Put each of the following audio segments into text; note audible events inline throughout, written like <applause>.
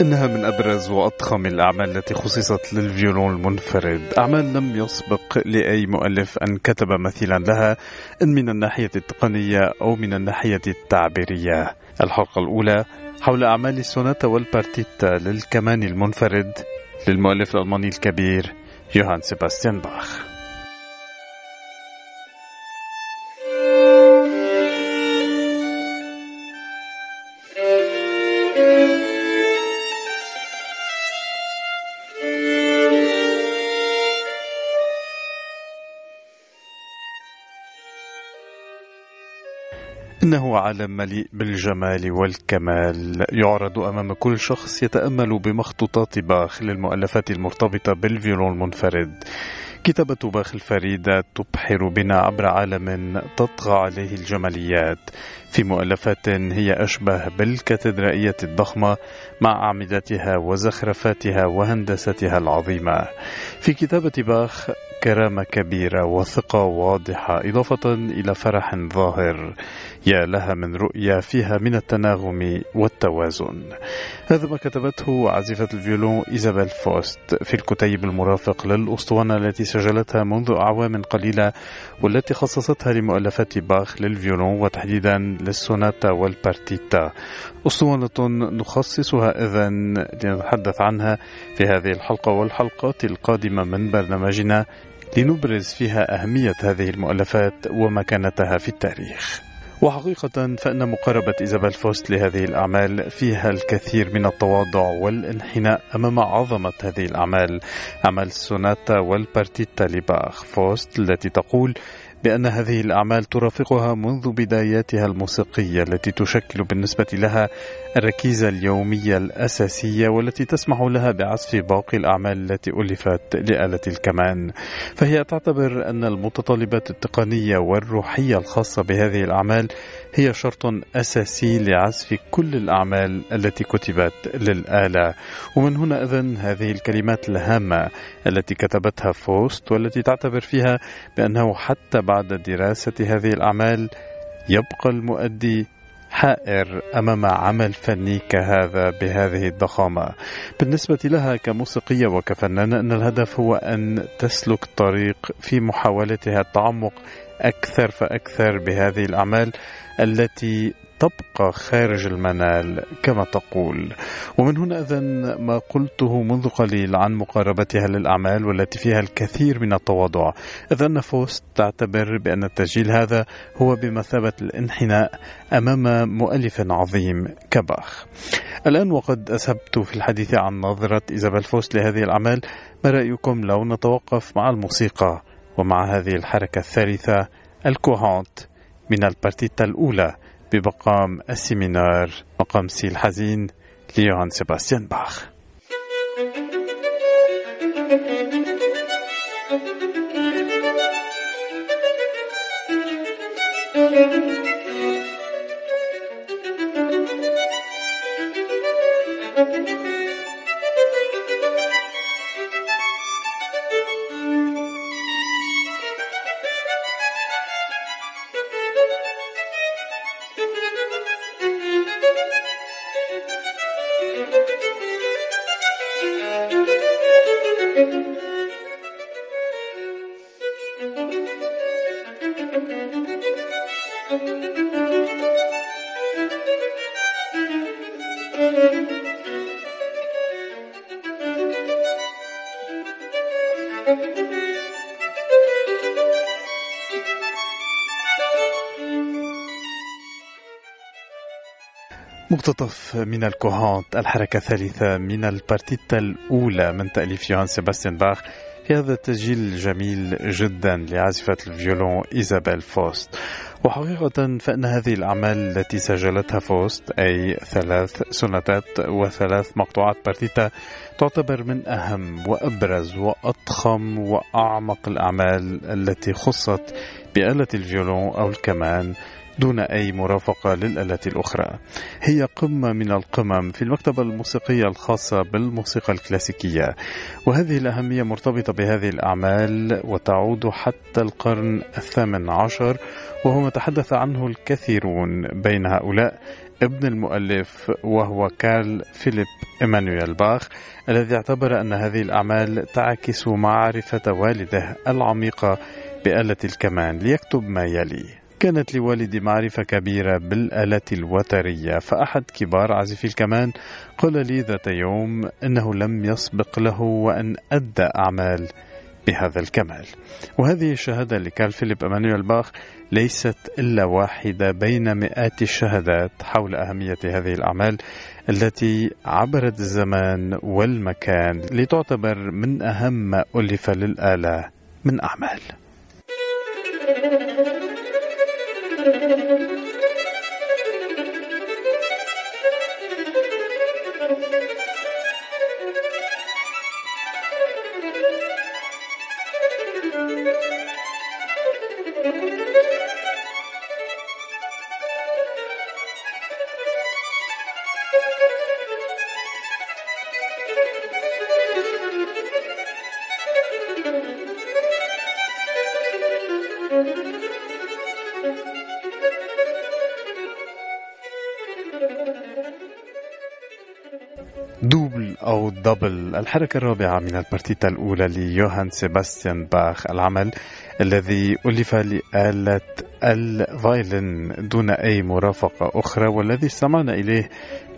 إنها من أبرز وأضخم الأعمال التي خصصت للفيولون المنفرد. أعمال لم يسبق لأي مؤلف أن كتب مثيلا لها إن من الناحية التقنية أو من الناحية التعبيرية. الحلقة الأولى حول أعمال السوناتا والبارتيتا للكمان المنفرد للمؤلف الألماني الكبير يوهان سيباستيان باخ. إنه عالم مليء بالجمال والكمال. يعرض أمام كل شخص يتأمل بمخطوطات باخ للمؤلفات المرتبطة بالفيولون المنفرد. كتابة باخ الفريدة تبحر بنا عبر عالم تطغى عليه الجماليات. في مؤلفات هي أشبه بالكاتدرائية الضخمة مع أعمدتها وزخرفاتها وهندستها العظيمة. في كتابة باخ كرامة كبيرة وثقة واضحة إضافة إلى فرح ظاهر يا لها من رؤية فيها من التناغم والتوازن. هذا ما كتبته عازفة الفيولون إيزابيل فوست في الكتيب المرافق للأسطوانة التي سجلتها منذ أعوام قليلة والتي خصصتها لمؤلفات باخ للفيولون وتحديدا للسوناتا والبارتيتا. أسطوانة نخصصها إذا لنتحدث عنها في هذه الحلقة والحلقات القادمة من برنامجنا لنبرز فيها أهمية هذه المؤلفات ومكانتها في التاريخ. وحقيقة فإن مقاربة إيزابيل فوست لهذه الأعمال فيها الكثير من التواضع والانحناء أمام عظمة هذه الأعمال. أعمال السوناتا والبارتيتا لباخ فوست التي تقول بأن هذه الأعمال ترافقها منذ بداياتها الموسيقية التي تشكل بالنسبة لها الركيزة اليومية الأساسية والتي تسمح لها بعزف باقي الأعمال التي ألفت لآلة الكمان. فهي تعتبر أن المتطلبات التقنية والروحية الخاصة بهذه الأعمال هي شرط أساسي لعزف كل الأعمال التي كتبت للآلة. ومن هنا إذن هذه الكلمات الهامة التي كتبتها فوست والتي تعتبر فيها بأنه حتى بعد دراسة هذه الأعمال يبقى المؤدي حائر أمام عمل فني كهذا بهذه الضخامة. بالنسبة لها كموسيقية وكفنانة أن الهدف هو أن تسلك طريق في محاولتها التعمق أكثر فأكثر بهذه الأعمال التي تبقى خارج المنال كما تقول. ومن هنا إذا ما قلته منذ قليل عن مقاربتها للأعمال والتي فيها الكثير من التواضع. إذا أن فوست تعتبر بأن التسجيل هذا هو بمثابة الانحناء أمام مؤلف عظيم كباخ. الآن وقد أسهبت في الحديث عن نظرة إيزابيل فوست لهذه الأعمال. ما رأيكم لو نتوقف مع الموسيقى ومع هذه الحركة الثالثة ال courante؟ من البارتيتا الأولى بمقام ال si mineur مقام سي الحزين ليوهان سيباستيان باخ. <laughs> Thank you. مقتطف من ال Courante الحركة الثالثة من البارتيتا الأولى من تأليف يوهان سيباستيان باخ. في هذا التسجيل الجميل جدا لعازفة الفيولون إيزابيل فوست. وحقيقة فإن هذه الأعمال التي سجلتها فوست أي ثلاث سوناتات وثلاث مقطوعات بارتيتا تعتبر من أهم وأبرز وأضخم وأعمق الأعمال التي خصت بآلة الفيولون أو الكمان دون أي مرافقة للآلات الأخرى. هي قمة من القمم في المكتبة الموسيقية الخاصة بالموسيقى الكلاسيكية. وهذه الأهمية مرتبطة بهذه الأعمال وتعود حتى القرن الثامن عشر وهو ما تحدث عنه الكثيرون بين هؤلاء ابن المؤلف وهو كارل فيليب إيمانويل باخ الذي اعتبر أن هذه الأعمال تعكس معرفة والده العميقة بآلة الكمان ليكتب ما يلي. كانت لوالدي معرفة كبيرة بالآلات الوترية فأحد كبار عازفي الكمان قال لي ذات يوم أنه لم يسبق له وأن أدى أعمال بهذا الكمال. وهذه الشهادة لكارل فيليب أمانويل باخ ليست إلا واحدة بين مئات الشهادات حول أهمية هذه الأعمال التي عبرت الزمان والمكان لتعتبر من أهم ما ألف للآلة من أعمال. أو Double الحركة الرابعة من البارتيتا الأولى ليوهان سيباستيان باخ العمل الذي ألف لآلة ال violin دون أي مرافقة أخرى والذي استمعنا إليه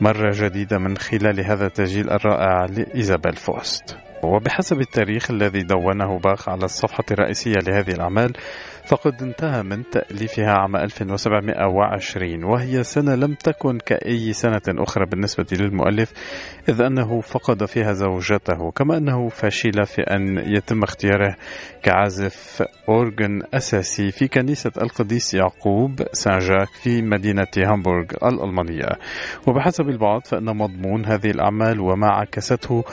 مرة جديدة من خلال هذا التسجيل الرائع لإيزابيل فوست. وبحسب التاريخ الذي دونه باخ على الصفحة الرئيسية لهذه الأعمال فقد انتهى من تأليفها عام 1720 وهي سنة لم تكن كأي سنة أخرى بالنسبة للمؤلف إذ أنه فقد فيها زوجته كما أنه فشل في أن يتم اختياره كعازف أورغن أساسي في كنيسة القديس يعقوب سان جاك في مدينة هامبورغ الألمانية. وبحسب البعض فإن مضمون هذه الأعمال وما عكسته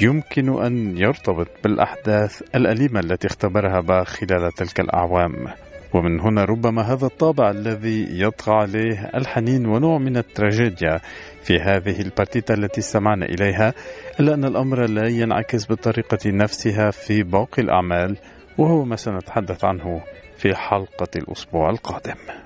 يمكن أن يرتبط بالأحداث الأليمة التي اختبرها باخ خلال تلك الأعوام. ومن هنا ربما هذا الطابع الذي يطغى عليه الحنين ونوع من التراجيديا في هذه البارتيتا التي استمعنا إليها إلا أن الأمر لا ينعكس بالطريقة نفسها في باقي الأعمال وهو ما سنتحدث عنه في حلقة الأسبوع القادم.